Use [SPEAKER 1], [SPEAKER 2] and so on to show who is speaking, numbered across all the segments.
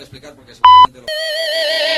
[SPEAKER 1] voy a explicar porque seguramente lo...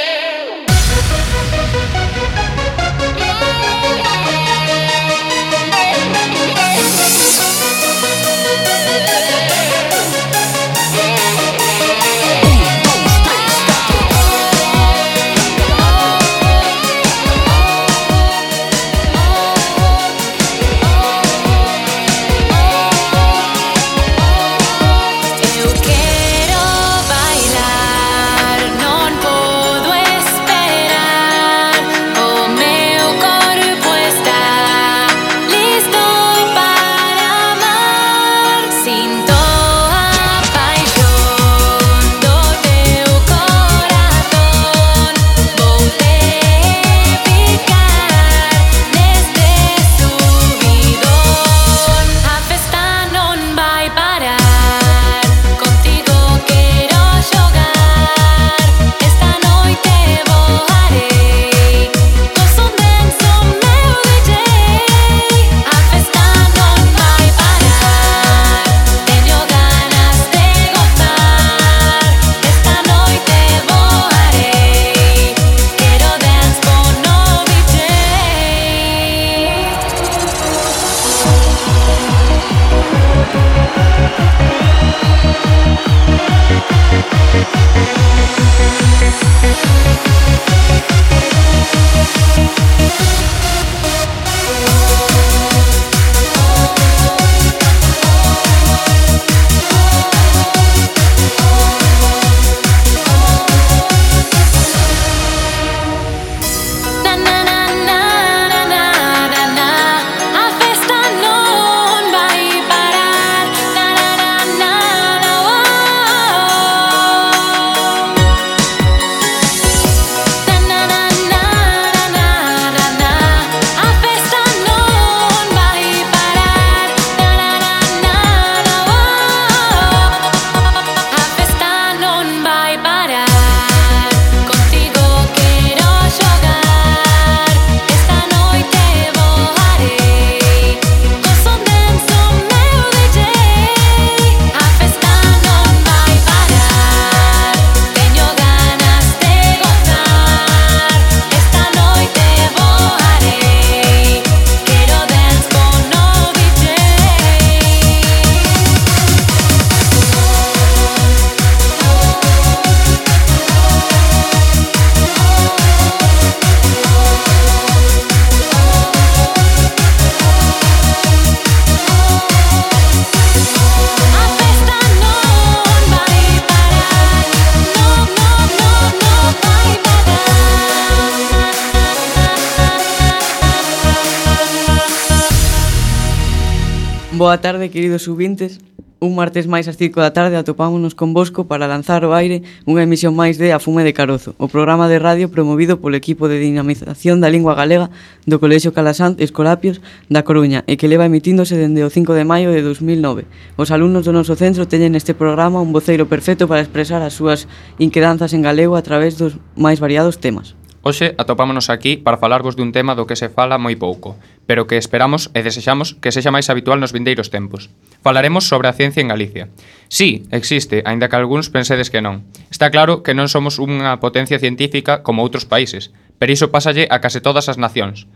[SPEAKER 2] queridos subintes, un martes máis ás 5 da tarde atopámonos convosco para lanzar ao aire unha emisión máis de A Fume de Carozo, o programa de radio promovido polo equipo de dinamización da lingua galega do Colexio Calasanz Escolapios da Coruña e que leva emitíndose dende o 5 de maio de 2009. Os alumnos do noso centro teñen neste programa un voceiro perfecto para expresar as súas inquedanzas en galego a través dos máis variados temas.
[SPEAKER 3] Hoxe atopámonos aquí para falarvos dun tema do que se fala moi pouco, pero que esperamos e desexamos que sexa máis habitual nos vindeiros tempos. Falaremos sobre a ciencia en Galicia. Sí, existe, aínda que algúns pensedes que non. Está claro que non somos unha potencia científica como outros países, pero iso pásalle a case todas as nacións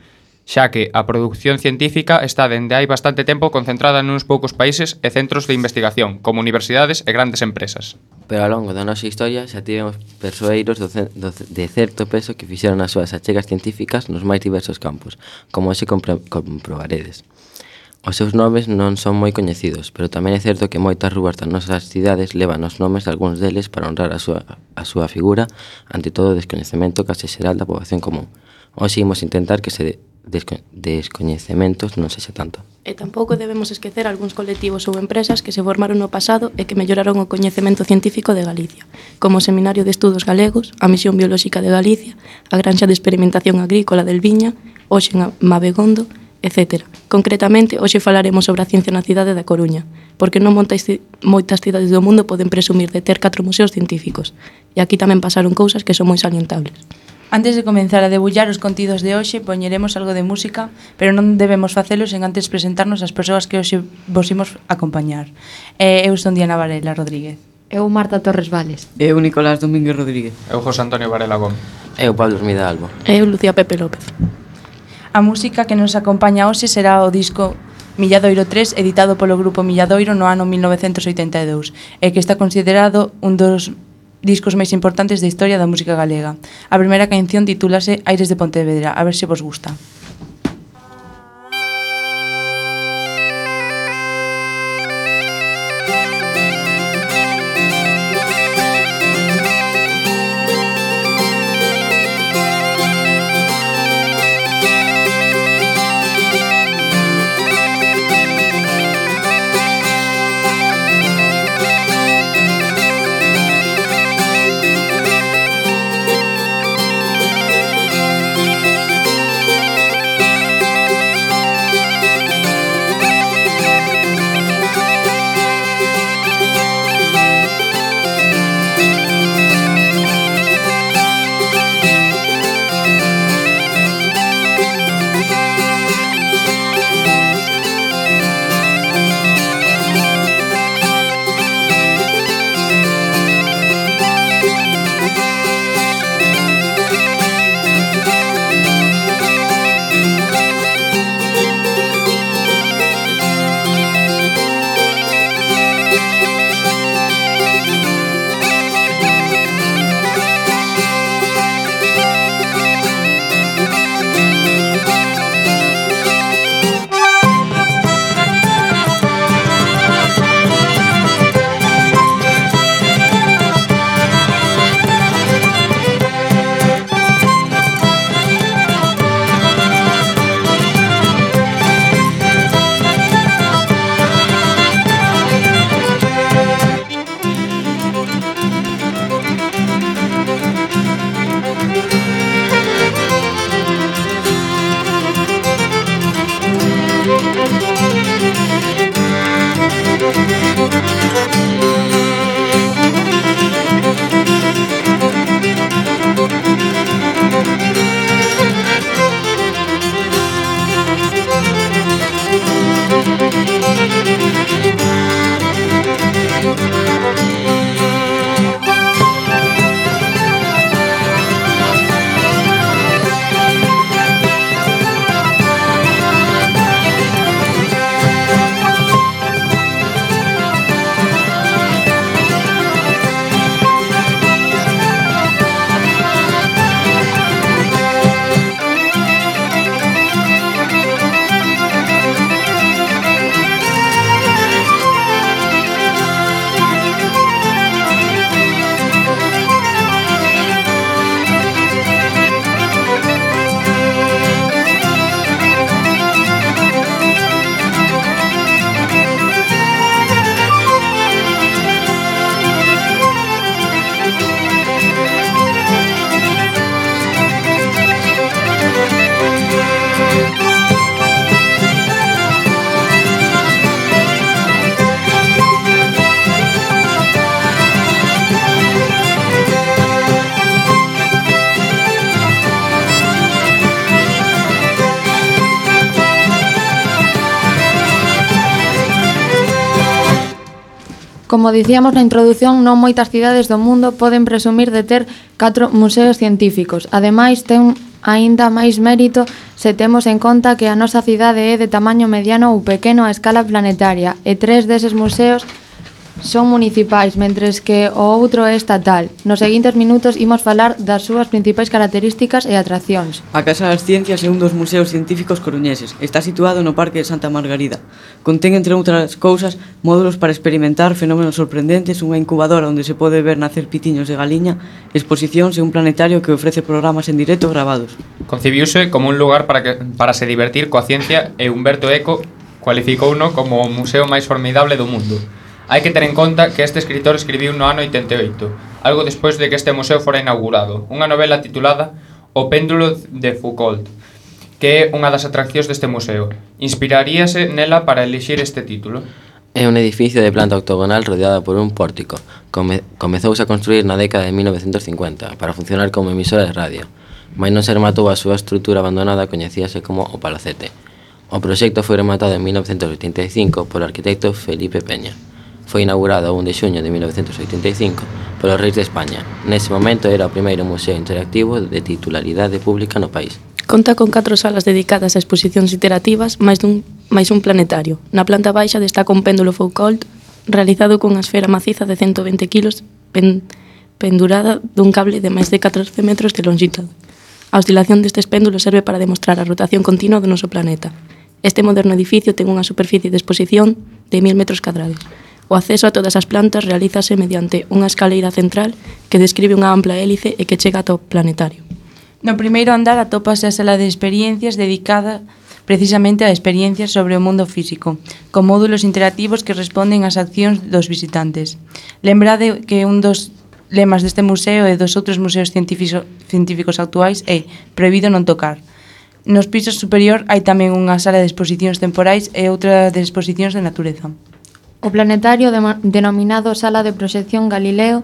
[SPEAKER 3] xa que a produción científica está dende hai bastante tempo concentrada nuns poucos países e centros de investigación, como universidades e grandes empresas.
[SPEAKER 4] Pero ao longo da nosa historia xa tivemos persoeiros do, do, de certo peso que fixeron as súas achegas científicas nos máis diversos campos, como hoxe compro, comprobaredes. Os seus nomes non son moi coñecidos, pero tamén é certo que moitas rúas das nosas cidades levan os nomes de algúns deles para honrar a súa, a súa figura ante todo o descoñecemento case xeral da poboación común. Hoxe imos intentar que se desco descoñecementos non sexa tanto.
[SPEAKER 5] E tampouco debemos esquecer algúns colectivos ou empresas que se formaron no pasado e que melloraron o coñecemento científico de Galicia, como o Seminario de Estudos Galegos, a Misión Biolóxica de Galicia, a Granxa de Experimentación Agrícola del Viña, hoxe en Mabegondo, etc. Concretamente, hoxe falaremos sobre a ciencia na cidade da Coruña, porque non montas, moitas cidades do mundo poden presumir de ter catro museos científicos, e aquí tamén pasaron cousas que son moi salientables.
[SPEAKER 6] Antes de comenzar a debullar os contidos de hoxe, poñeremos algo de música, pero non debemos facelo sen antes presentarnos as persoas que hoxe vos imos acompañar. Eh, eu son Diana Varela Rodríguez.
[SPEAKER 7] Eu Marta Torres Vales.
[SPEAKER 2] Eu Nicolás Domínguez Rodríguez.
[SPEAKER 3] Eu José Antonio Varela Gómez.
[SPEAKER 4] Eu Pablo Hermida Albo.
[SPEAKER 5] Eu Lucía Pepe López.
[SPEAKER 6] A música que nos acompaña hoxe será o disco Milladoiro 3, editado polo grupo Milladoiro no ano 1982, e que está considerado un dos discos máis importantes da historia da música galega. A primeira canción titúlase Aires de Pontevedra, a ver se vos gusta.
[SPEAKER 7] como dicíamos na introdución, non moitas cidades do mundo poden presumir de ter catro museos científicos. Ademais, ten aínda máis mérito se temos en conta que a nosa cidade é de tamaño mediano ou pequeno a escala planetaria e tres deses museos son municipais, mentres que o outro é estatal. Nos seguintes minutos imos falar das súas principais características e atraccións.
[SPEAKER 2] A Casa das Ciencias é un dos museos científicos coruñeses. Está situado no Parque de Santa Margarida. Contén, entre outras cousas, módulos para experimentar fenómenos sorprendentes, unha incubadora onde se pode ver nacer pitiños de galiña, exposicións e un planetario que ofrece programas en directo grabados.
[SPEAKER 3] Concibiuse como un lugar para, que, para se divertir coa ciencia e Humberto Eco cualificouno como o museo máis formidable do mundo. Hai que ter en conta que este escritor escribiu no ano 88, algo despois de que este museo fora inaugurado, unha novela titulada O péndulo de Foucault, que é unha das atraccións deste museo. Inspiraríase nela para elixir este título.
[SPEAKER 4] É un edificio de planta octogonal rodeada por un pórtico. Come, comezouse a construir na década de 1950 para funcionar como emisora de radio, mas non se rematou a súa estrutura abandonada coñecíase como o Palacete. O proxecto foi rematado en 1985 por o arquitecto Felipe Peña foi inaugurado o 1 de xuño de 1985 polos reis de España. Nese momento era o primeiro museo interactivo de titularidade pública no país.
[SPEAKER 5] Conta con catro salas dedicadas a exposicións iterativas máis dun máis un planetario. Na planta baixa destaca un péndulo Foucault realizado cunha esfera maciza de 120 kilos pen, pendurada dun cable de máis de 14 metros de longitud. A oscilación destes péndulos serve para demostrar a rotación continua do noso planeta. Este moderno edificio ten unha superficie de exposición de 1000 metros cadrados. O acceso a todas as plantas realízase mediante unha escaleira central que describe unha ampla hélice e que chega ata o planetario.
[SPEAKER 6] No primeiro andar atópase a sala de experiencias dedicada precisamente a experiencias sobre o mundo físico, con módulos interactivos que responden ás accións dos visitantes. Lembrade que un dos lemas deste museo e dos outros museos científicos actuais é prohibido non tocar. Nos pisos superior hai tamén unha sala de exposicións temporais e outra de exposicións de natureza.
[SPEAKER 7] O planetario denominado Sala de Proxección Galileo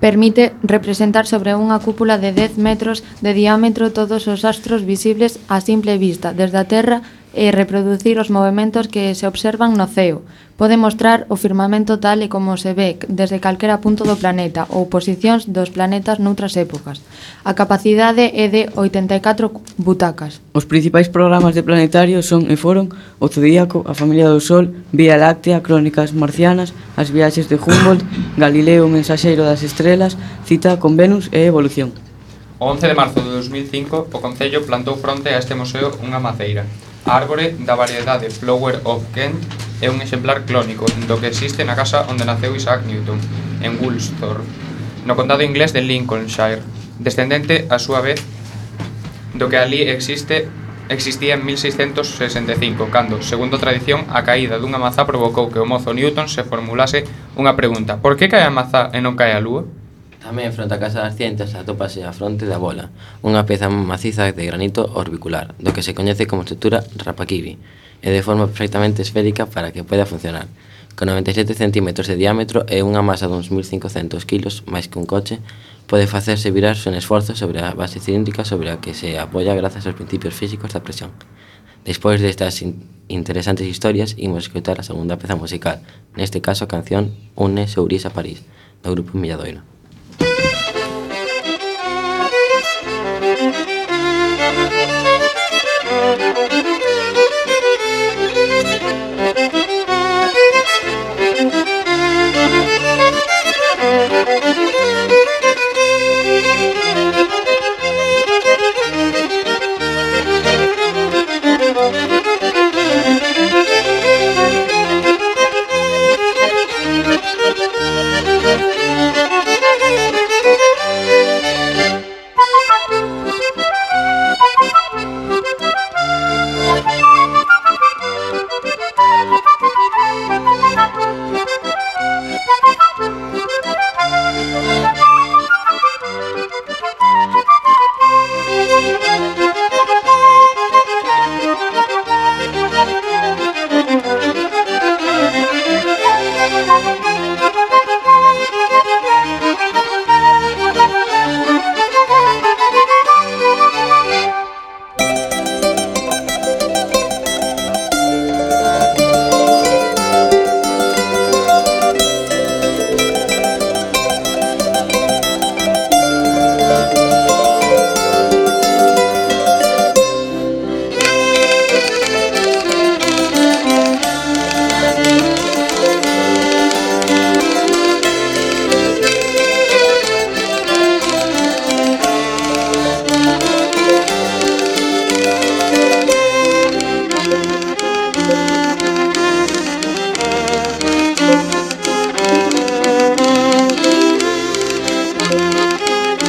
[SPEAKER 7] permite representar sobre unha cúpula de 10 metros de diámetro todos os astros visibles a simple vista desde a Terra e e reproducir os movimentos que se observan no ceo. Pode mostrar o firmamento tal e como se ve desde calquera punto do planeta ou posicións dos planetas noutras épocas. A capacidade é de 84 butacas.
[SPEAKER 2] Os principais programas de planetario son e foron o Zodíaco, a Familia do Sol, Vía Láctea, Crónicas Marcianas, as viaxes de Humboldt, Galileo, Mensaxeiro das Estrelas, Cita con Venus e Evolución.
[SPEAKER 3] O 11 de marzo de 2005, o Concello plantou fronte a este museo unha maceira, A árbore da variedade Flower of Kent é un exemplar clónico do que existe na casa onde naceu Isaac Newton, en Woolsthorpe, no condado inglés de Lincolnshire, descendente, a súa vez, do que ali existe existía en 1665, cando, segundo tradición, a caída dunha mazá provocou que o mozo Newton se formulase unha pregunta: por que cae a mazá e non cae a lúa?
[SPEAKER 4] Tamén fronte á Casa das Cientas atópase a fronte da bola, unha peza maciza de granito orbicular, do que se coñece como estrutura rapaquivi, e de forma perfectamente esférica para que poida funcionar, con 97 cm de diámetro e unha masa duns 1.500 kg máis que un coche, pode facerse virar sen esforzo sobre a base cilíndrica sobre a que se apoia grazas aos principios físicos da presión. Despois destas in interesantes historias, imos escutar a segunda peza musical, neste caso a canción Une Sourís a París, do grupo Milladoiro.
[SPEAKER 8] Thank you.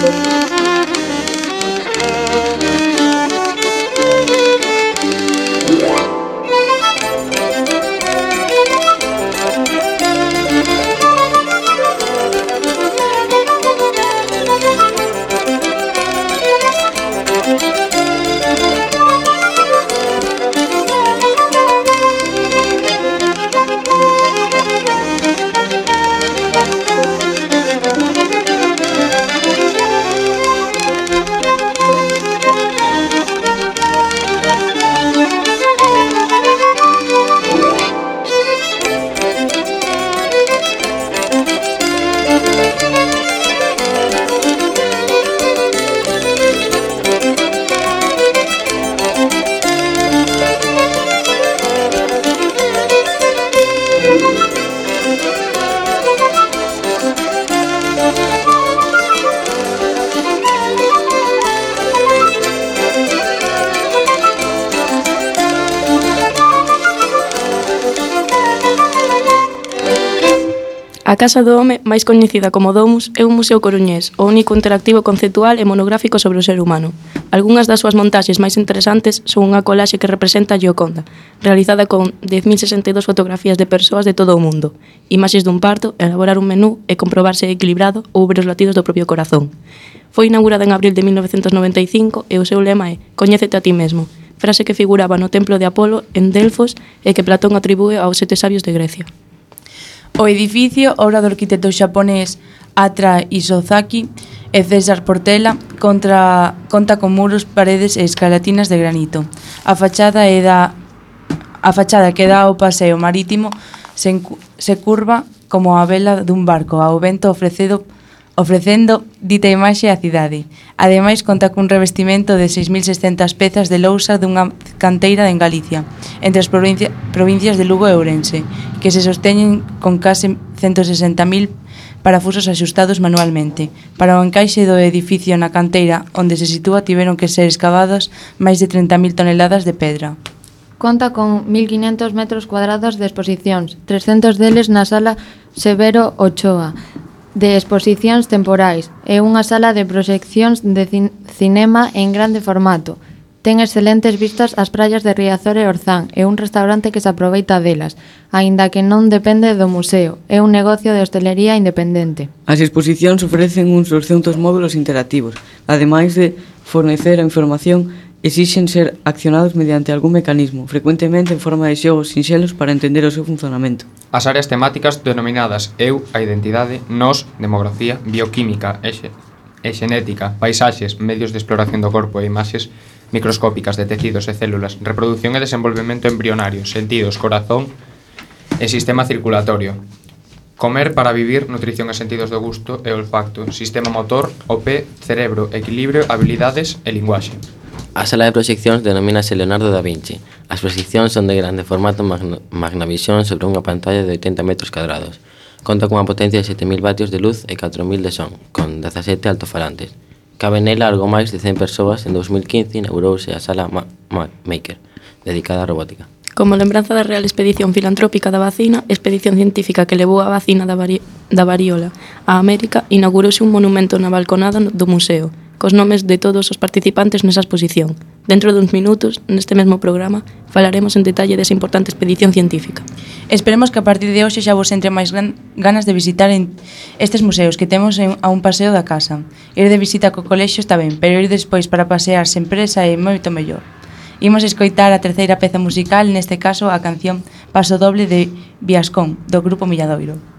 [SPEAKER 5] Música Casa do Home, máis coñecida como Domus, é un museo coruñés, o único interactivo conceptual e monográfico sobre o ser humano. Algunhas das súas montaxes máis interesantes son unha colaxe que representa a Gioconda, realizada con 10.062 fotografías de persoas de todo o mundo, imaxes dun parto, elaborar un menú e comprobarse equilibrado ou ver os latidos do propio corazón. Foi inaugurada en abril de 1995 e o seu lema é «Coñécete a ti mesmo», frase que figuraba no templo de Apolo en Delfos e que Platón atribúe aos sete sabios de Grecia.
[SPEAKER 6] O edificio, obra do arquitecto xaponés Atra Isozaki e César Portela, contra, conta con muros, paredes e escalatinas de granito. A fachada é da a fachada que dá ao paseo marítimo se, se curva como a vela dun barco ao vento ofrecido ofrecendo dita imaxe á cidade. Ademais, conta cun revestimento de 6.600 pezas de lousa dunha canteira en Galicia, entre as provincia, provincias de Lugo e Ourense, que se sosteñen con case 160.000 parafusos axustados manualmente. Para o encaixe do edificio na canteira onde se sitúa tiveron que ser escavadas máis de 30.000 toneladas de pedra.
[SPEAKER 7] Conta con 1.500 metros cuadrados de exposicións, 300 deles na sala Severo Ochoa, de exposicións temporais e unha sala de proxeccións de cin cinema en grande formato. Ten excelentes vistas ás praias de Riazor e Orzán e un restaurante que se aproveita delas, aínda que non depende do museo, é un negocio de hostelería independente.
[SPEAKER 2] As exposicións ofrecen uns 200 módulos interactivos, ademais de fornecer a información exixen ser accionados mediante algún mecanismo, frecuentemente en forma de xogos sinxelos para entender o seu funcionamento
[SPEAKER 3] as áreas temáticas denominadas eu, a identidade, nós, demografía, bioquímica e, xe, e xenética, paisaxes, medios de exploración do corpo e imaxes microscópicas de tecidos e células, reproducción e desenvolvemento embrionario, sentidos, corazón e sistema circulatorio. Comer para vivir, nutrición e sentidos do gusto e olfacto, sistema motor, OP, cerebro, equilibrio, habilidades e linguaxe.
[SPEAKER 4] A sala de proxeccións denomínase Leonardo da Vinci. As proxeccións son de grande formato magna, magnavisión sobre unha pantalla de 80 metros cadrados. Conta cunha potencia de 7.000 vatios de luz e 4.000 de son, con 17 altofalantes. Cabe nela algo máis de 100 persoas en 2015 inaugurouse a sala Ma Ma Maker, dedicada á robótica.
[SPEAKER 5] Como lembranza da Real Expedición Filantrópica da Vacina, expedición científica que levou a vacina da, vari da variola a América, inaugurouse un monumento na balconada do museo, cos nomes de todos os participantes nesa exposición. Dentro duns minutos, neste mesmo programa, falaremos en detalle desa importante expedición científica.
[SPEAKER 6] Esperemos que a partir de hoxe xa vos entre máis ganas de visitar en estes museos que temos en, a un paseo da casa. Ir de visita co colexio está ben, pero ir despois para pasear sen presa é moito mellor. Imos escoitar a terceira peza musical, neste caso a canción Paso Doble de Viascón, do grupo Milladoiro.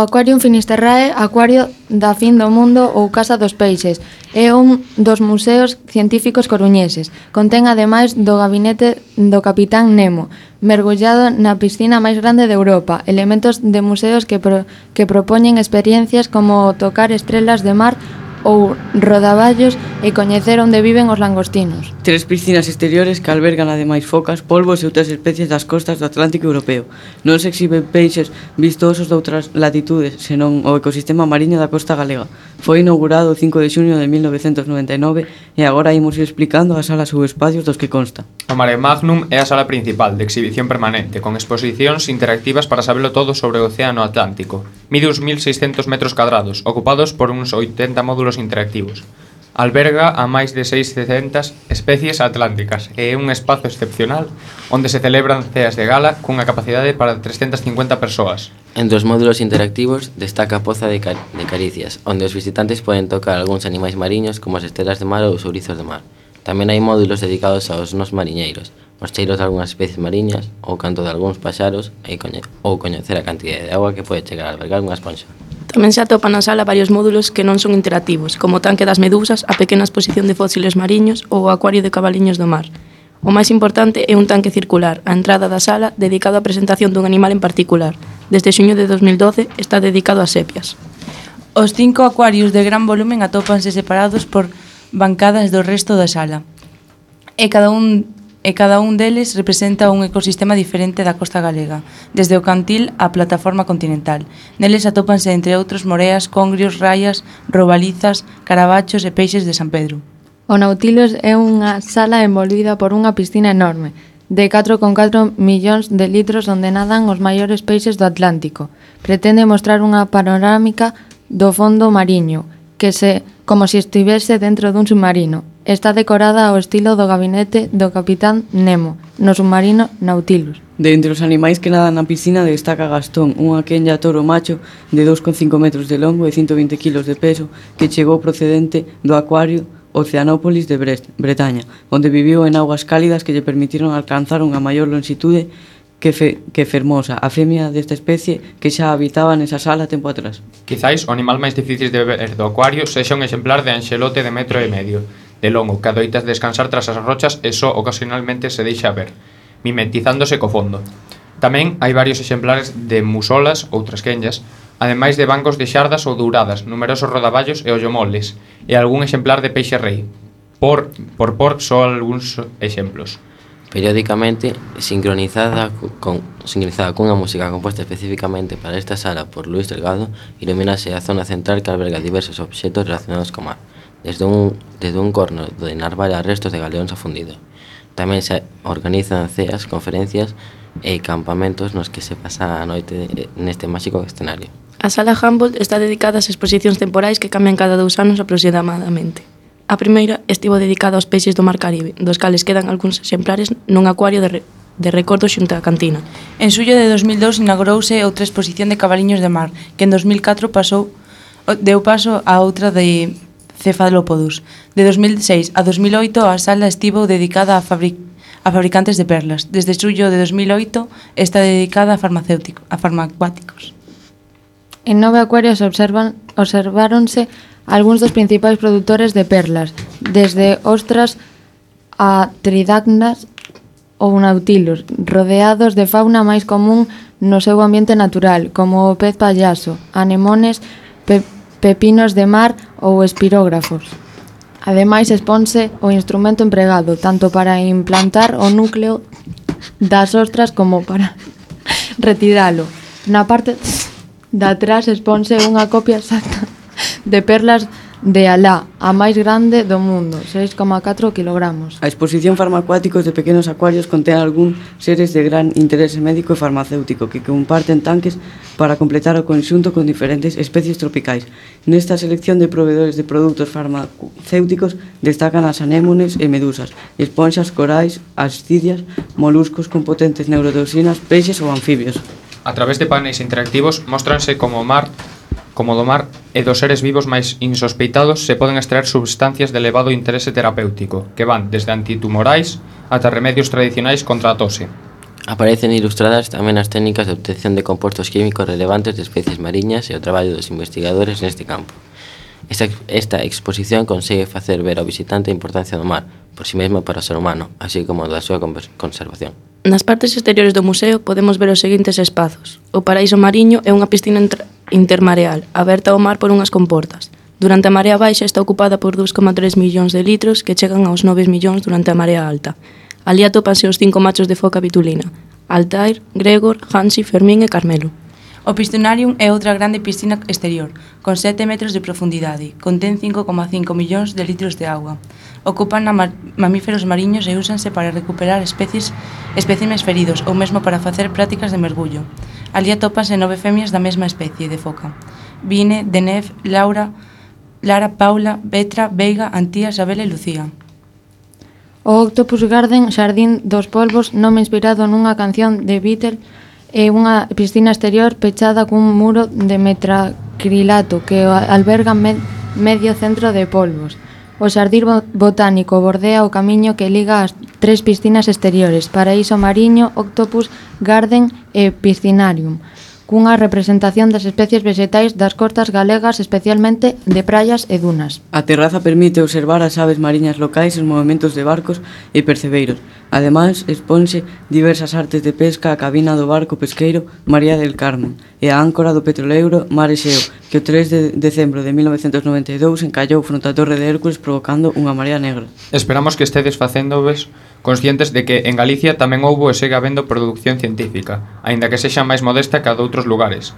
[SPEAKER 7] Aquarium Finisterrae, Acuario da Fin do Mundo ou Casa dos Peixes. É un dos museos científicos coruñeses. Contén ademais do gabinete do Capitán Nemo, mergullado na piscina máis grande de Europa, elementos de museos que, pro, que propoñen experiencias como tocar estrelas de mar ou Rodaballos e coñecer onde viven os langostinos.
[SPEAKER 2] Tres piscinas exteriores que albergan ademais focas, polvos e outras especies das costas do Atlántico Europeo. Non se exhiben peixes vistosos de outras latitudes, senón o ecosistema mariño da costa galega. Foi inaugurado o 5 de xuño de 1999 e agora imos ir explicando as salas ou espacios dos que consta.
[SPEAKER 3] O Mare Magnum é a sala principal de exhibición permanente, con exposicións interactivas para saberlo todo sobre o Océano Atlántico. Mide uns 1.600 metros cadrados, ocupados por uns 80 módulos artículos interactivos. Alberga a máis de 600 especies atlánticas e é un espazo excepcional onde se celebran ceas de gala cunha capacidade para 350 persoas.
[SPEAKER 4] Entre os módulos interactivos destaca a Poza de, Car de Caricias, onde os visitantes poden tocar algúns animais mariños como as estelas de mar ou os ourizos de mar. Tamén hai módulos dedicados aos nos mariñeiros, os cheiros de algunhas especies mariñas, o canto de algúns paxaros e coñe ou coñecer a cantidade de agua que pode chegar a albergar unha esponxa.
[SPEAKER 5] Tamén se atopan na sala varios módulos que non son interactivos, como o tanque das medusas, a pequena exposición de fósiles mariños ou o acuario de cabaliños do mar. O máis importante é un tanque circular, a entrada da sala, dedicado á presentación dun animal en particular. Desde xuño de 2012 está dedicado a sepias.
[SPEAKER 6] Os cinco acuarios de gran volumen atópanse separados por bancadas do resto da sala. E cada un e cada un deles representa un ecosistema diferente da costa galega, desde o cantil á plataforma continental. Neles atópanse, entre outros, moreas, congrios, raias, robalizas, carabachos e peixes de San Pedro.
[SPEAKER 7] O Nautilus é unha sala envolvida por unha piscina enorme, de 4,4 millóns de litros onde nadan os maiores peixes do Atlántico. Pretende mostrar unha panorámica do fondo mariño, que se como se estivese dentro dun submarino está decorada ao estilo do gabinete do capitán Nemo, no submarino Nautilus.
[SPEAKER 2] De entre os animais que nadan na piscina destaca Gastón, unha quenlla toro macho de 2,5 metros de longo e 120 kg de peso que chegou procedente do acuario Oceanópolis de Brest, Bretaña, onde viviu en augas cálidas que lle permitiron alcanzar unha maior longitude que, fe, que fermosa, a femia desta especie que xa habitaba nesa sala tempo atrás.
[SPEAKER 3] Quizáis o animal máis difícil de ver do acuario sexa un exemplar de anxelote de metro e medio, de longo que adoitas descansar tras as rochas e só ocasionalmente se deixa ver, mimetizándose co fondo. Tamén hai varios exemplares de musolas ou trasquenllas, ademais de bancos de xardas ou douradas, numerosos rodaballos e ollomoles, e algún exemplar de peixe rei. Por por, por só algúns exemplos
[SPEAKER 4] periódicamente sincronizada con sincronizada cunha música composta especificamente para esta sala por Luis Delgado, iluminase a zona central que alberga diversos obxectos relacionados co mar. Desde un, desde un corno de Narval a restos de galeóns afundidos. Tamén se organizan ceas, conferencias e campamentos nos que se pasa a noite eh, neste máxico escenario.
[SPEAKER 5] A sala Humboldt está dedicada ás exposicións temporais que cambian cada dous anos aproximadamente. A primeira estivo dedicada aos peixes do Mar Caribe, dos cales quedan algúns exemplares nun acuario de, re, de recordo xunto á cantina.
[SPEAKER 6] En xullo de 2002 inaugurouse outra exposición de cabaliños de mar, que en 2004 pasou deu paso a outra de cefalópodos. De 2006 a 2008 a sala estivo dedicada a, fabric a fabricantes de perlas. Desde xullo de 2008 está dedicada a farmacéuticos, a farmacuáticos.
[SPEAKER 7] En nove acuarios observan, observáronse algúns dos principais produtores de perlas, desde ostras a tridacnas ou nautilos, rodeados de fauna máis común no seu ambiente natural, como o pez payaso, anemones, pepinos, pepinos de mar ou espirógrafos. Ademais, exponse o instrumento empregado, tanto para implantar o núcleo das ostras como para retiralo. Na parte de atrás exponse unha copia exacta de perlas de Alá, a máis grande do mundo, 6,4 kilogramos.
[SPEAKER 2] A exposición farmacuáticos de pequenos acuarios contén algún seres de gran interese médico e farmacéutico que comparten tanques para completar o conxunto con diferentes especies tropicais. Nesta selección de proveedores de produtos farmacéuticos destacan as anémones e medusas, esponxas, corais, ascidias, moluscos con potentes neurotoxinas, peixes ou anfibios.
[SPEAKER 3] A través de paneis interactivos, móstranse como o mar como do mar e dos seres vivos máis insospeitados se poden extraer substancias de elevado interese terapéutico, que van desde antitumorais ata remedios tradicionais contra a tose.
[SPEAKER 4] Aparecen ilustradas tamén as técnicas de obtención de compostos químicos relevantes de especies mariñas e o traballo dos investigadores neste campo. Esta, esta exposición consegue facer ver ao visitante a importancia do mar, por si sí mesmo para o ser humano, así como da súa conservación.
[SPEAKER 5] Nas partes exteriores do museo podemos ver os seguintes espazos. O Paraíso Mariño é unha piscina intermareal, aberta ao mar por unhas comportas. Durante a marea baixa está ocupada por 2,3 millóns de litros que chegan aos 9 millóns durante a marea alta. Ali atópanse os cinco machos de foca bitulina, Altair, Gregor, Hansi, Fermín e Carmelo.
[SPEAKER 6] O Piscinarium é outra grande piscina exterior, con 7 metros de profundidade, contén 5,5 millóns de litros de auga. Ocupan a mamíferos mariños e úsanse para recuperar especies espécimes feridos ou mesmo para facer prácticas de mergullo. Ali atópanse nove femias da mesma especie de foca. Vine, Denef, Laura, Lara, Paula, Betra, Veiga, Antía, Isabel e Lucía.
[SPEAKER 7] O Octopus Garden, Xardín dos Polvos, nome inspirado nunha canción de Beatles é unha piscina exterior pechada cun muro de metracrilato que alberga me medio centro de polvos. O xardín botánico bordea o camiño que liga as tres piscinas exteriores, Paraíso Mariño, Octopus Garden e Piscinarium cunha representación das especies vexetais das costas galegas, especialmente de praias e dunas.
[SPEAKER 2] A terraza permite observar as aves mariñas locais, os movimentos de barcos e percebeiros. Ademais, exponse diversas artes de pesca a cabina do barco pesqueiro María del Carmen e a áncora do petroleiro Mar Exeo, que o 3 de decembro de 1992 encallou fronte á Torre de Hércules provocando unha marea negra.
[SPEAKER 3] Esperamos que estedes facéndoves conscientes de que en Galicia tamén houbo e segue habendo produción científica, aínda que sexa máis modesta que a doutros lugares,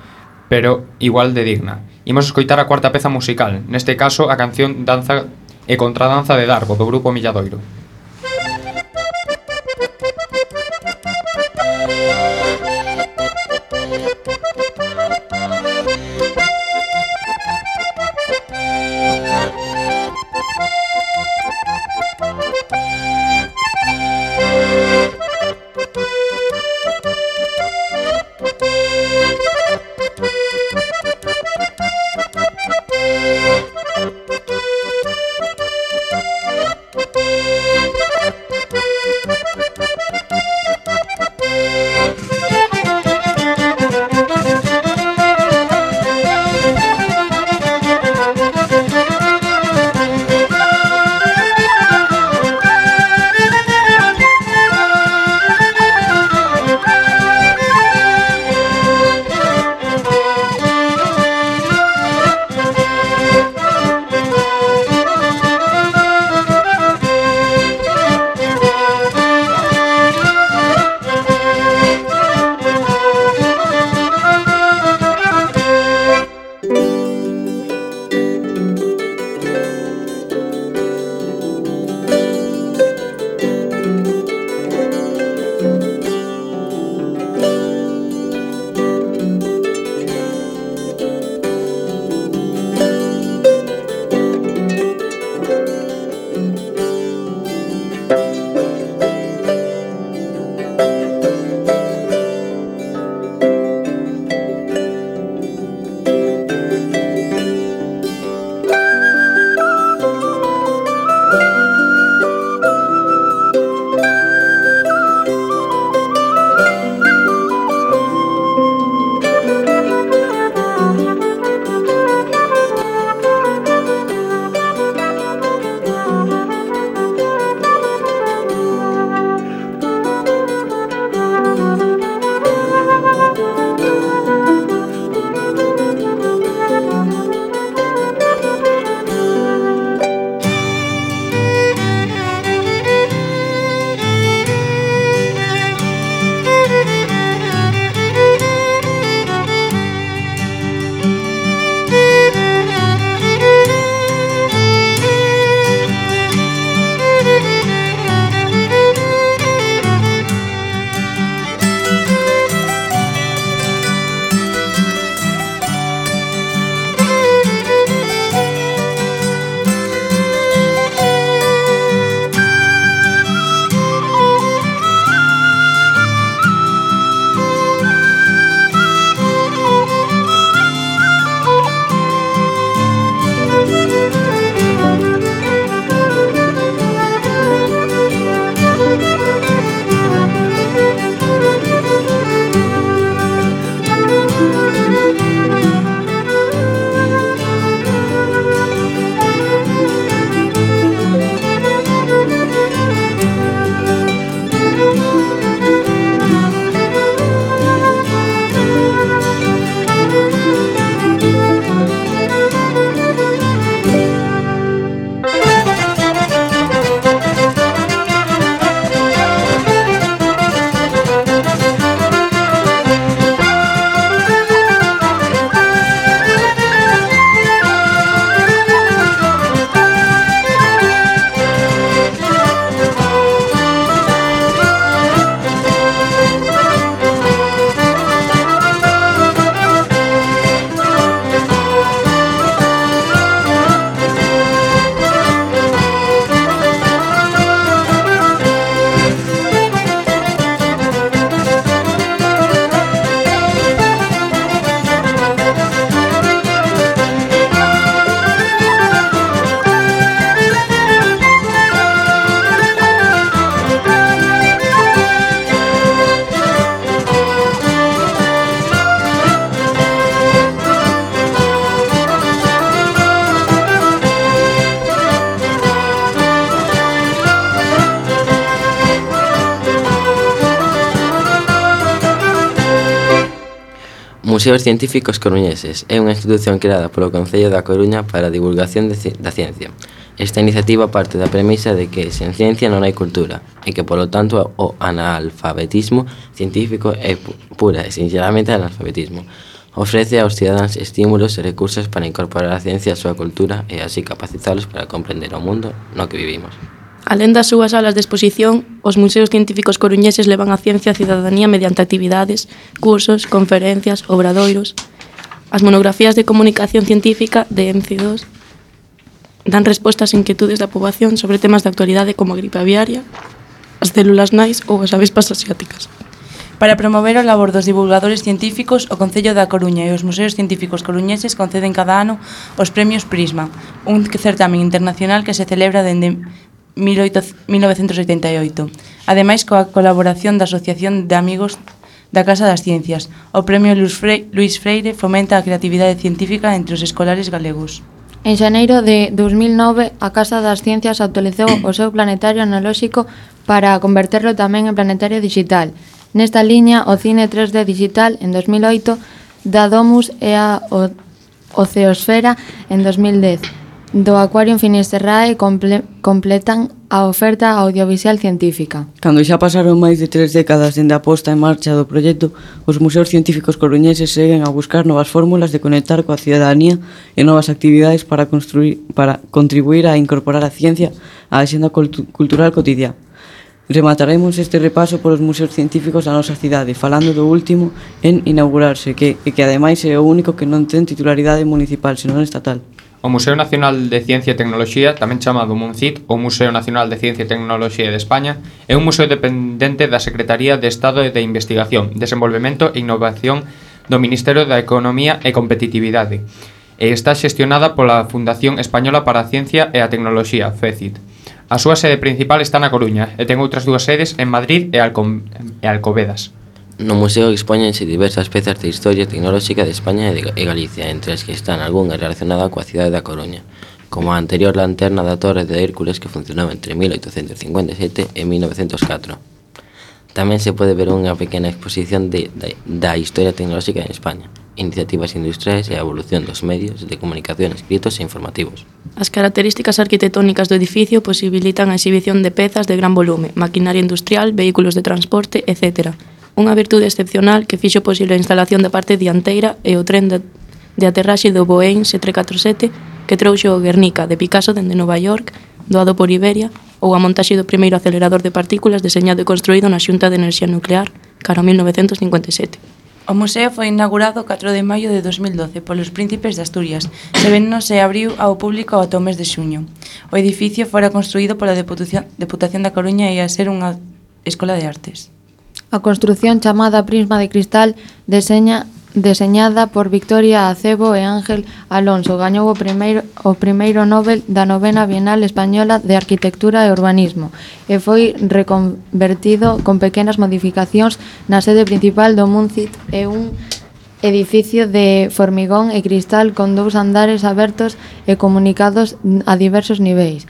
[SPEAKER 3] pero igual de digna. Imos escoitar a cuarta peza musical, neste caso a canción Danza e Contradanza de Darbo, do grupo Milladoiro.
[SPEAKER 4] Museos Científicos Coruñeses é unha institución creada polo Concello da Coruña para a divulgación de, da ciencia. Esta iniciativa parte da premisa de que sen ciencia non hai cultura e que, polo tanto, o analfabetismo científico é pu pura e sinceramente analfabetismo. Ofrece aos cidadáns estímulos e recursos para incorporar a ciencia á súa cultura e así capacitalos para comprender o mundo no que vivimos.
[SPEAKER 5] Alén das súas salas de exposición, os museos científicos coruñeses levan a ciencia á cidadanía mediante actividades, cursos, conferencias, obradoiros. As monografías de comunicación científica de MC2 dan respostas a inquietudes da poboación sobre temas de actualidade como a gripe aviaria, as células nais ou as avespas asiáticas.
[SPEAKER 6] Para promover o labor dos divulgadores científicos, o Concello da Coruña e os Museos Científicos Coruñeses conceden cada ano os Premios Prisma, un certamen internacional que se celebra dende 1988. Ademais, coa colaboración da Asociación de Amigos da Casa das Ciencias, o Premio Luis Freire fomenta a creatividade científica entre os escolares galegos.
[SPEAKER 7] En xaneiro de 2009, a Casa das Ciencias actualizou o seu planetario analóxico para converterlo tamén en planetario digital. Nesta liña, o cine 3D digital en 2008, da Domus e a Oceosfera en 2010 do Acuario Finisterrae comple completan a oferta audiovisual científica.
[SPEAKER 2] Cando xa pasaron máis de tres décadas dende a posta en marcha do proxecto, os museos científicos coruñeses seguen a buscar novas fórmulas de conectar coa ciudadanía e novas actividades para, construir, para contribuir a incorporar a ciencia á xenda cultu cultural cotidiana. Remataremos este repaso polos museos científicos da nosa cidade, falando do último en inaugurarse, que, e que ademais é o único que non ten titularidade municipal, senón estatal.
[SPEAKER 3] O Museo Nacional de Ciencia e Tecnoloxía, tamén chamado MUNCIT, ou Museo Nacional de Ciencia e Tecnoloxía de España, é un museo dependente da Secretaría de Estado de Investigación, Desenvolvemento e Innovación do Ministerio da Economía e Competitividade e está xestionada pola Fundación Española para a Ciencia e a Tecnoloxía, FECIT. A súa sede principal está na Coruña e ten outras dúas sedes en Madrid e, Alcom e Alcobedas.
[SPEAKER 4] No museo expóñense diversas pezas de historia tecnolóxica de España e Galicia, entre as que están algunhas relacionadas coa cidade da Coruña, como a anterior lanterna da Torre de Hércules que funcionaba entre 1857 e 1904. Tamén se pode ver unha pequena exposición de, de, da historia tecnolóxica en España, iniciativas industriais e a evolución dos medios de comunicación escritos e informativos.
[SPEAKER 5] As características arquitectónicas do edificio posibilitan a exhibición de pezas de gran volume, maquinaria industrial, vehículos de transporte, etcétera, unha virtude excepcional que fixo posible a instalación da parte dianteira e o tren de, de aterraxe do Boeing 747 que trouxe o Guernica de Picasso dende Nova York, doado por Iberia, ou a montaxe do primeiro acelerador de partículas deseñado e construído na Xunta de Enerxía Nuclear cara 1957.
[SPEAKER 6] O museo foi inaugurado o 4 de maio de 2012 polos príncipes de Asturias, sabendo se abriu ao público ao tomes de xuño. O edificio fora construído pola Deputación da Coruña e a ser unha escola de artes.
[SPEAKER 7] A construción chamada Prisma de Cristal deseña deseñada por Victoria Acebo e Ángel Alonso gañou o primeiro o primeiro Nobel da novena Bienal Española de Arquitectura e Urbanismo e foi reconvertido con pequenas modificacións na sede principal do Muncit e un edificio de formigón e cristal con dous andares abertos e comunicados a diversos niveis.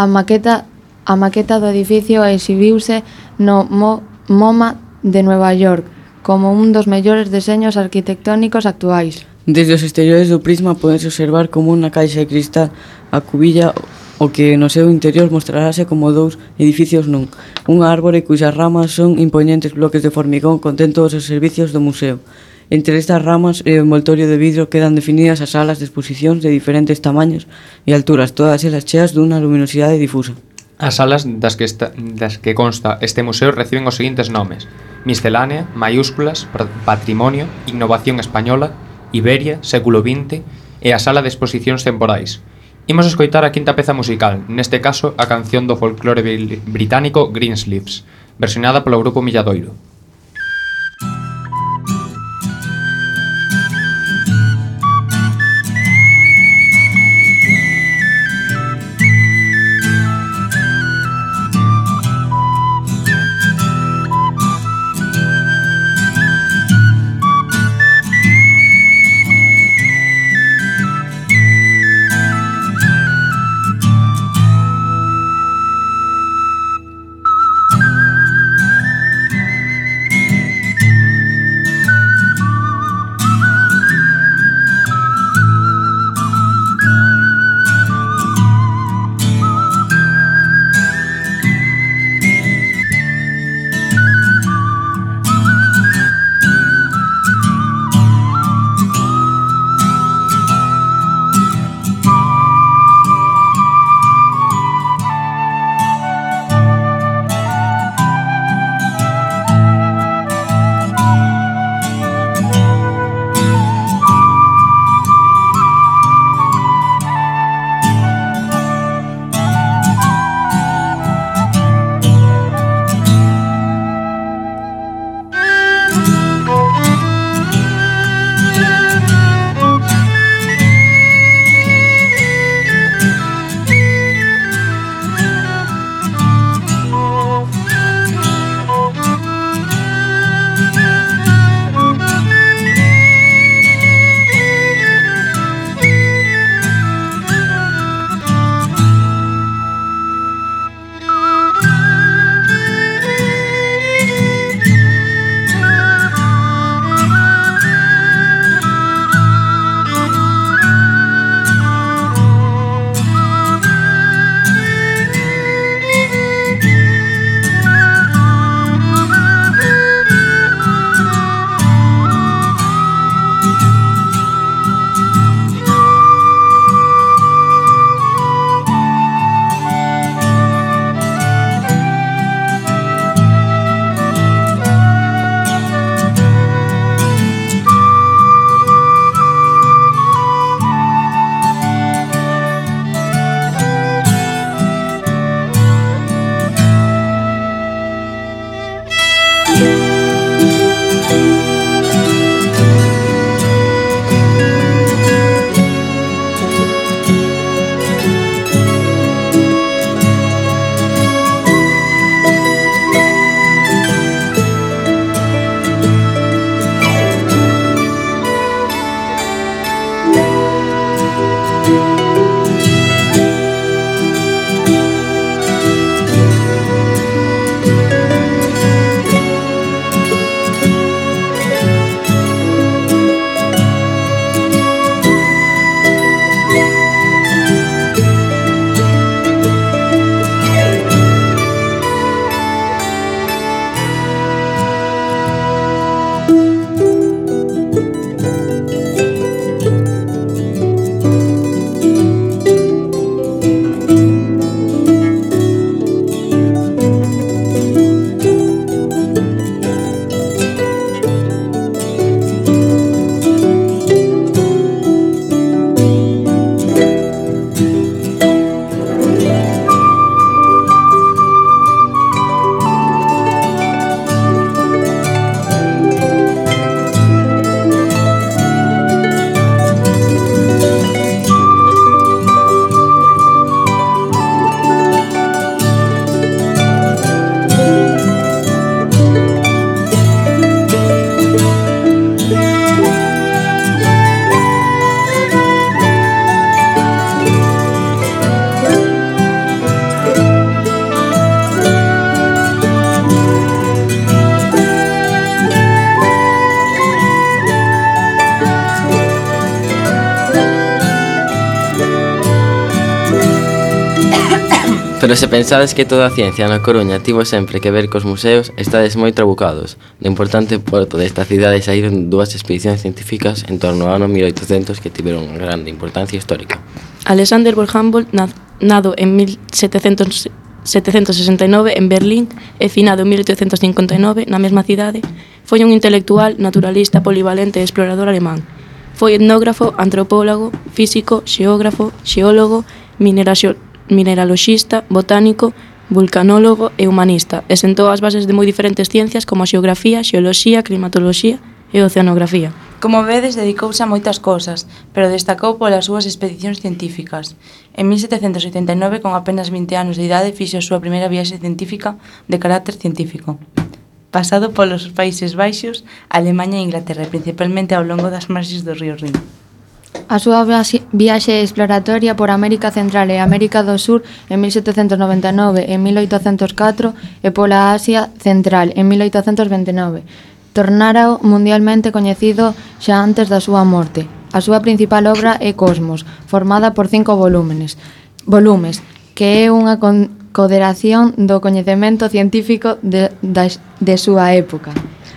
[SPEAKER 7] A maqueta a maqueta do edificio exhibiuse no Mo MoMA de Nueva York como un dos mellores deseños arquitectónicos actuais.
[SPEAKER 2] Desde os exteriores do prisma podes observar como unha caixa de cristal a cubilla o que no seu interior mostrarase como dous edificios nun, unha árbore cuxas ramas son imponentes bloques de formigón contén todos os servicios do museo. Entre estas ramas e o envoltorio de vidro quedan definidas as salas de exposicións de diferentes tamaños e alturas, todas elas cheas dunha luminosidade difusa.
[SPEAKER 3] As salas das que, esta, das que consta este museo reciben os seguintes nomes Miscelánea, Maiúsculas, Patrimonio, Innovación Española, Iberia, Século XX e a Sala de Exposicións Temporais. Imos escoitar a quinta peza musical, neste caso a canción do folclore británico Greensleeves, versionada polo grupo Milladoiro.
[SPEAKER 4] Pero se pensades que toda a ciencia na Coruña tivo sempre que ver cos museos, estades moi trabucados. Do importante porto desta cidade saíron dúas expedicións científicas en torno ao ano 1800 que tiveron unha grande importancia histórica.
[SPEAKER 5] Alexander von Humboldt, nado en 1700 769 en Berlín e finado en 1859 na mesma cidade, foi un intelectual, naturalista, polivalente e explorador alemán. Foi etnógrafo, antropólogo, físico, xeógrafo, xeólogo, mineraxio mineraloxista, botánico, vulcanólogo e humanista e sentou as bases de moi diferentes ciencias como a xeografía, xeoloxía, climatoloxía e oceanografía.
[SPEAKER 6] Como vedes, dedicouse a moitas cousas, pero destacou polas súas expedicións científicas. En 1779, con apenas 20 anos de idade, fixo a súa primeira viaxe científica de carácter científico. Pasado polos Países Baixos, Alemanha e Inglaterra, principalmente ao longo das marxes do río Rin.
[SPEAKER 7] A súa viaxe exploratoria por América Central e América do Sur en 1799 e 1804 e pola Asia Central en 1829 tornárao mundialmente coñecido xa antes da súa morte. A súa principal obra é Cosmos, formada por cinco volúmenes, volumes, que é unha con coderación do coñecemento científico de, da, de súa época.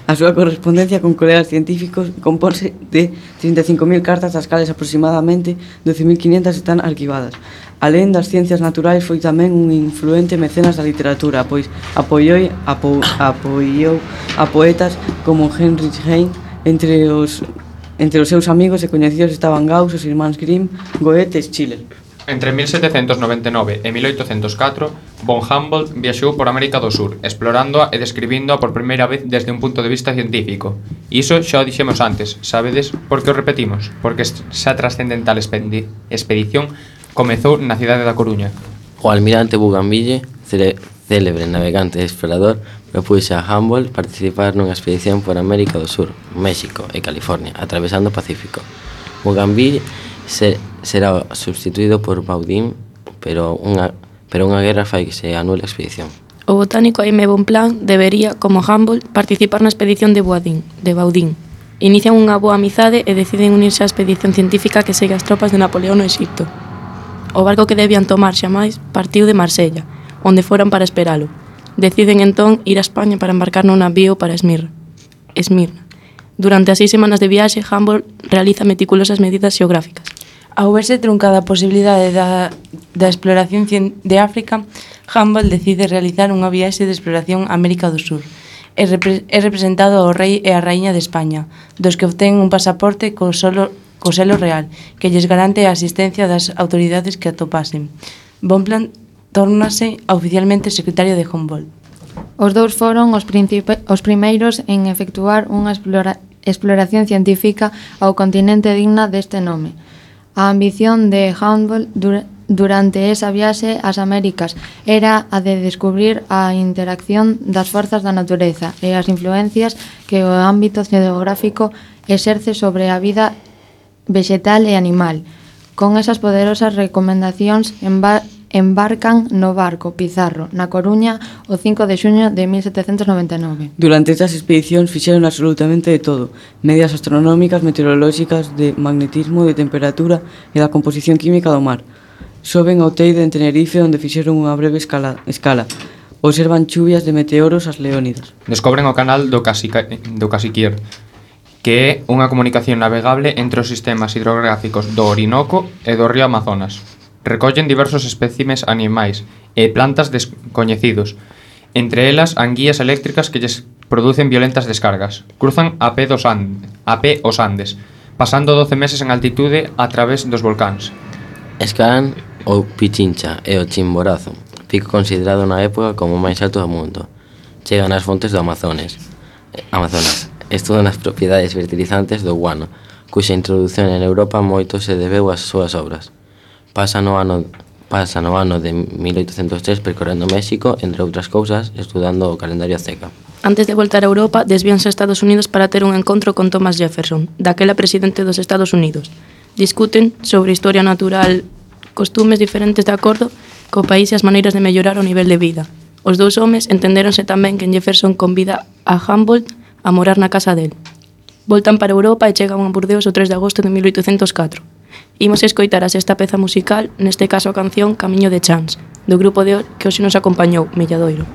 [SPEAKER 2] A súa correspondencia con colegas científicos compónse de 35.000 cartas, das cales aproximadamente 12.500 están arquivadas. Alén das ciencias naturais foi tamén un influente mecenas da literatura, pois apoiou, apo, apoiou a poetas como Heinrich Heine, entre os entre os seus amigos e coñecidos estaban Gauss, os irmáns Grimm, Goethe e Schiller.
[SPEAKER 3] Entre 1799 e 1804 Von Humboldt viaxou por América do Sur, explorándoa e describíndoa por primeira vez desde un punto de vista científico. Iso xa o dixemos antes, sabedes por que o repetimos? Porque xa trascendental expedición comezou na cidade da Coruña.
[SPEAKER 4] O almirante Bougainville, célebre navegante e explorador, propuxe a Humboldt participar nunha expedición por América do Sur, México e California, atravesando o Pacífico. Bougainville se, será substituído por Baudin, pero unha pero unha guerra fai que se anule a expedición.
[SPEAKER 5] O botánico Aime Bonplan debería, como Humboldt, participar na expedición de Boadín, de Baudín. Inician unha boa amizade e deciden unirse á expedición científica que segue as tropas de Napoleón no Egipto. O barco que debían tomar xa máis partiu de Marsella, onde foran para esperalo. Deciden entón ir a España para embarcar nun navío para Esmirna. Esmirna. Durante as seis semanas de viaxe, Humboldt realiza meticulosas medidas xeográficas.
[SPEAKER 6] Ao verse truncada a posibilidade da, da exploración de África, Humboldt decide realizar unha viaxe de exploración a América do Sur. É, repre, é representado ao rei e a raíña de España, dos que obtén un pasaporte co, solo, co selo real, que lles garante a asistencia das autoridades que atopasen. Bonpland tórnase oficialmente secretario de Humboldt.
[SPEAKER 7] Os dous foron os, os primeiros en efectuar unha explora exploración científica ao continente digna deste nome, A ambición de Humboldt dur durante esa viaxe ás Américas era a de descubrir a interacción das forzas da natureza e as influencias que o ámbito geográfico exerce sobre a vida vegetal e animal. Con esas poderosas recomendacións en, embarcan no barco Pizarro, na Coruña, o 5 de xuño de 1799.
[SPEAKER 2] Durante estas expedicións fixeron absolutamente de todo, medias astronómicas, meteorolóxicas, de magnetismo, de temperatura e da composición química do mar. Soben ao Teide en Tenerife, onde fixeron unha breve escala, escala. Observan chuvias de meteoros as leónidas.
[SPEAKER 3] Descobren o canal do, Casica, do Casiquier, que é unha comunicación navegable entre os sistemas hidrográficos do Orinoco e do río Amazonas. Recollen diversos espécimes animais e plantas descoñecidos, entre elas anguías eléctricas que lles producen violentas descargas. Cruzan a pé, dos and a pé os Andes, pasando 12 meses en altitude a través dos volcáns.
[SPEAKER 4] Escalan o Pichincha e o Chimborazo, pico considerado na época como o máis alto do mundo. Chegan ás fontes do Amazones. Amazonas. Estudan as propiedades fertilizantes do guano, cuxa introducción en Europa moito se debeu ás súas obras. Pasa no ano pasa no ano de 1803 percorrendo México, entre outras cousas, estudando o calendario azteca.
[SPEAKER 5] Antes de voltar a Europa, desvíanse a Estados Unidos para ter un encontro con Thomas Jefferson, daquela presidente dos Estados Unidos. Discuten sobre historia natural, costumes diferentes de acordo co país e as maneiras de mellorar o nivel de vida. Os dous homes entenderonse tamén que Jefferson convida a Humboldt a morar na casa del. Voltan para Europa e chegan a Burdeos o 3 de agosto de 1804. Imos escoitar a sexta peza musical, neste caso a canción Camiño de Chans, do grupo de que hoxe nos acompañou, Melladoiro.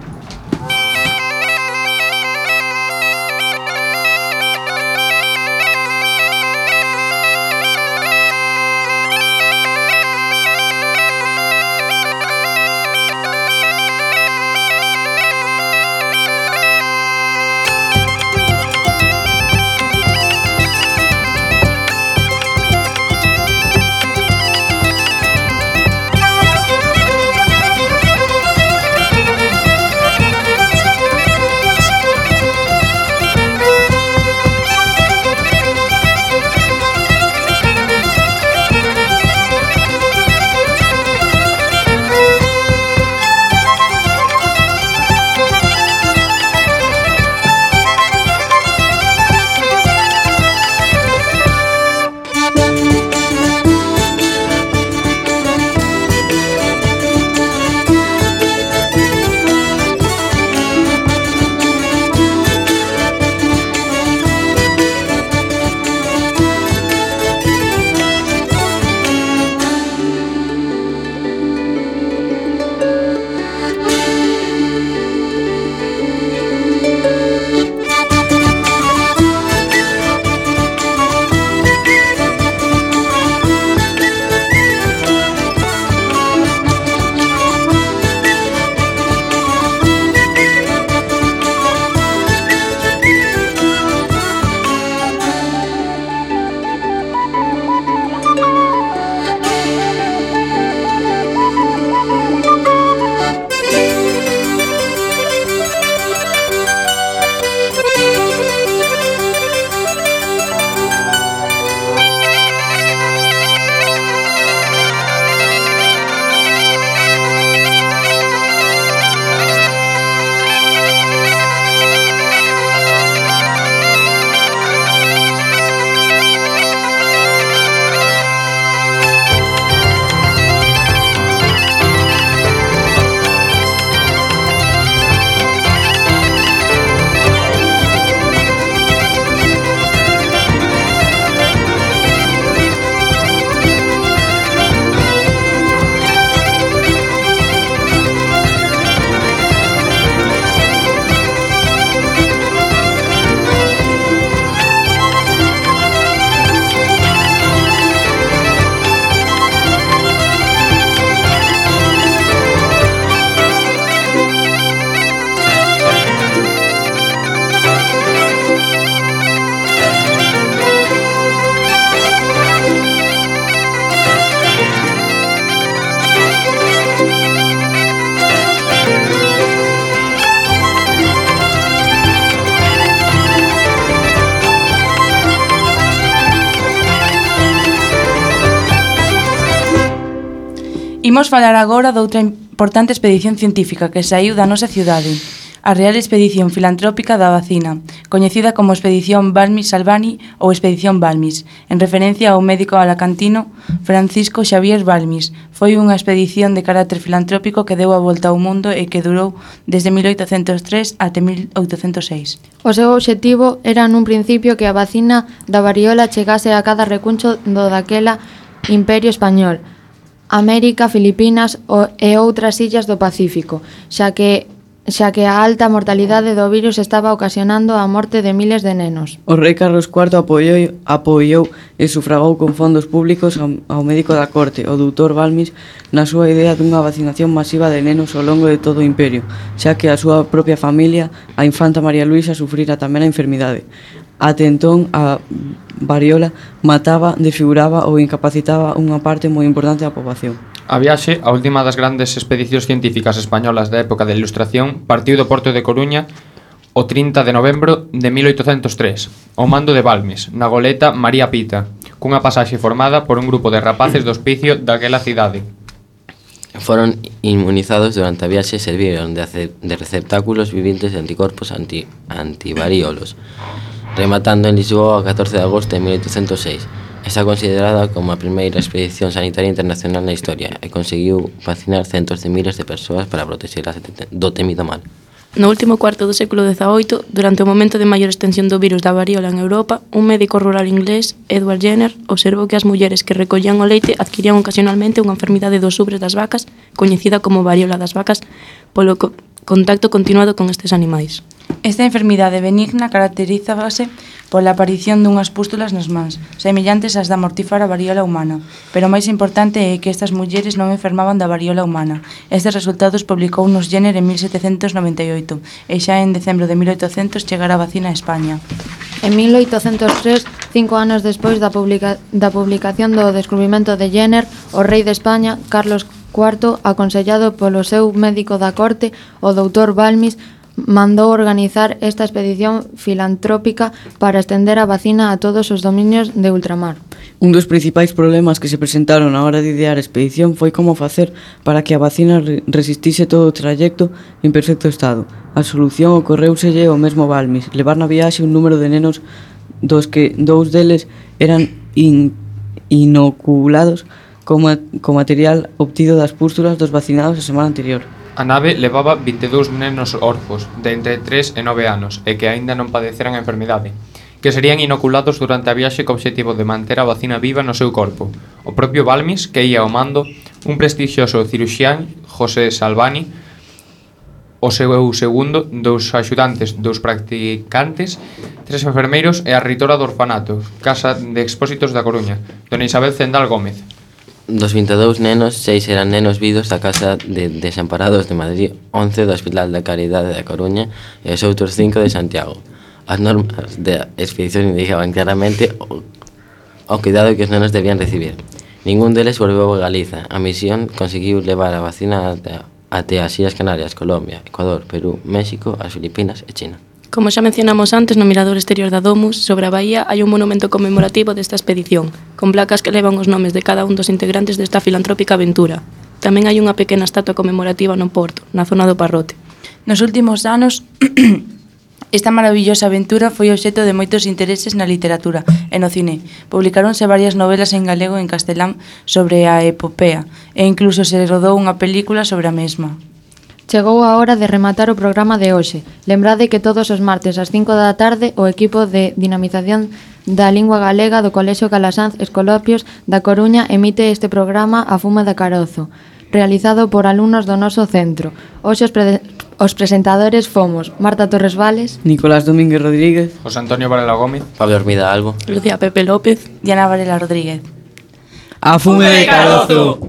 [SPEAKER 6] Imos falar agora doutra importante expedición científica que saiu da nosa cidade, a Real Expedición Filantrópica da Vacina, coñecida como Expedición Balmis Salvani ou Expedición Balmis, en referencia ao médico alacantino Francisco Xavier Balmis. Foi unha expedición de carácter filantrópico que deu a volta ao mundo e que durou desde 1803 até 1806.
[SPEAKER 7] O seu obxectivo era nun principio que a vacina da variola chegase a cada recuncho do daquela imperio español, América, Filipinas e outras illas do Pacífico, xa que xa que a alta mortalidade do virus estaba ocasionando a morte de miles de nenos.
[SPEAKER 2] O rei Carlos IV apoiou, apoiou e sufragou con fondos públicos ao, ao médico da corte, o doutor Balmis, na súa idea dunha vacinación masiva de nenos ao longo de todo o imperio, xa que a súa propia familia, a infanta María Luisa, sufrira tamén a enfermidade. Até entón, a variola mataba, desfiguraba ou incapacitaba unha parte moi importante da poboación.
[SPEAKER 3] A viaxe, a última das grandes expedicións científicas españolas da época da Ilustración, partiu do porto de Coruña o 30 de novembro de 1803, ao mando de Balmes, na goleta María Pita, cunha pasaxe formada por un grupo de rapaces do hospicio daquela cidade.
[SPEAKER 4] Foron inmunizados durante a viaxe e serviron de, de receptáculos vivintes de anticorpos anti, antivaríolos rematando en Lisboa o 14 de agosto de 1806. Está considerada como a primeira expedición sanitaria internacional na historia e conseguiu vacinar centos de miles de persoas para protexelas do temido mal.
[SPEAKER 5] No último cuarto do século XVIII, durante o momento de maior extensión do virus da varíola en Europa, un médico rural inglés, Edward Jenner, observou que as mulleres que recollían o leite adquirían ocasionalmente unha enfermidade dos ubres das vacas, coñecida como varíola das vacas, polo, co contacto continuado con estes animais.
[SPEAKER 6] Esta enfermidade benigna caracterízase pola aparición dunhas pústulas nas mans, semellantes ás da mortífera variola humana, pero o máis importante é que estas mulleres non enfermaban da variola humana. Estes resultados publicou nos Jenner en 1798 e xa en decembro de 1800 chegará a vacina a España.
[SPEAKER 7] En 1803, cinco anos despois da, publica da publicación do descubrimento de Jenner, o rei de España, Carlos IV, aconsellado polo seu médico da corte, o doutor Balmis, mandou organizar esta expedición filantrópica para estender a vacina a todos os dominios de ultramar.
[SPEAKER 2] Un dos principais problemas que se presentaron á hora de idear a expedición foi como facer para que a vacina resistise todo o trayecto en perfecto estado. A solución ocorreuselle o mesmo Balmis, levar na viaxe un número de nenos dos que dous deles eran in inoculados co, ma co material obtido das pústulas dos vacinados a semana anterior.
[SPEAKER 3] A nave levaba 22 nenos orfos, de entre 3 e 9 anos, e que aínda non padeceran a enfermidade, que serían inoculados durante a viaxe co obxectivo de manter a vacina viva no seu corpo. O propio Balmis, que ia ao mando, un prestixioso ciruxián, José Salvani, o seu segundo, dous axudantes, dous practicantes, tres enfermeiros e a reitora do orfanato, Casa de Expósitos da Coruña, dona Isabel Zendal Gómez.
[SPEAKER 4] Dos 22 nenos, seis eran nenos vidos da Casa de Desamparados de Madrid, 11 do Hospital da Caridade da Coruña e os outros cinco de Santiago. As normas da expedición indicaban claramente o, o cuidado que os nenos debían recibir. Ningún deles volveu a Galiza. A misión conseguiu levar a vacina até, até as Ilhas Canarias, Colombia, Ecuador, Perú, México, as Filipinas e China.
[SPEAKER 5] Como xa mencionamos antes, no mirador exterior da Domus, sobre a Bahía, hai un monumento conmemorativo desta expedición, con placas que levan os nomes de cada un dos integrantes desta filantrópica aventura. Tamén hai unha pequena estatua conmemorativa no Porto, na zona do Parrote.
[SPEAKER 6] Nos últimos anos, Esta maravillosa aventura foi obxeto de moitos intereses na literatura e no cine. Publicaronse varias novelas en galego e en castelán sobre a epopea e incluso se rodou unha película sobre a mesma.
[SPEAKER 7] Chegou a hora de rematar o programa de hoxe. Lembrade que todos os martes ás 5 da tarde o equipo de dinamización da lingua galega do Colexio Calasanz Escolopios da Coruña emite este programa A Fuma da Carozo, realizado por alumnos do noso centro. Hoxe os, pre os presentadores fomos Marta Torres Vales,
[SPEAKER 2] Nicolás Domínguez Rodríguez,
[SPEAKER 3] José Antonio Varela Gómez,
[SPEAKER 4] Pablo Hermida Albo,
[SPEAKER 5] Lucía Pepe López,
[SPEAKER 6] Diana Varela Rodríguez.
[SPEAKER 2] A Fume de Carozo!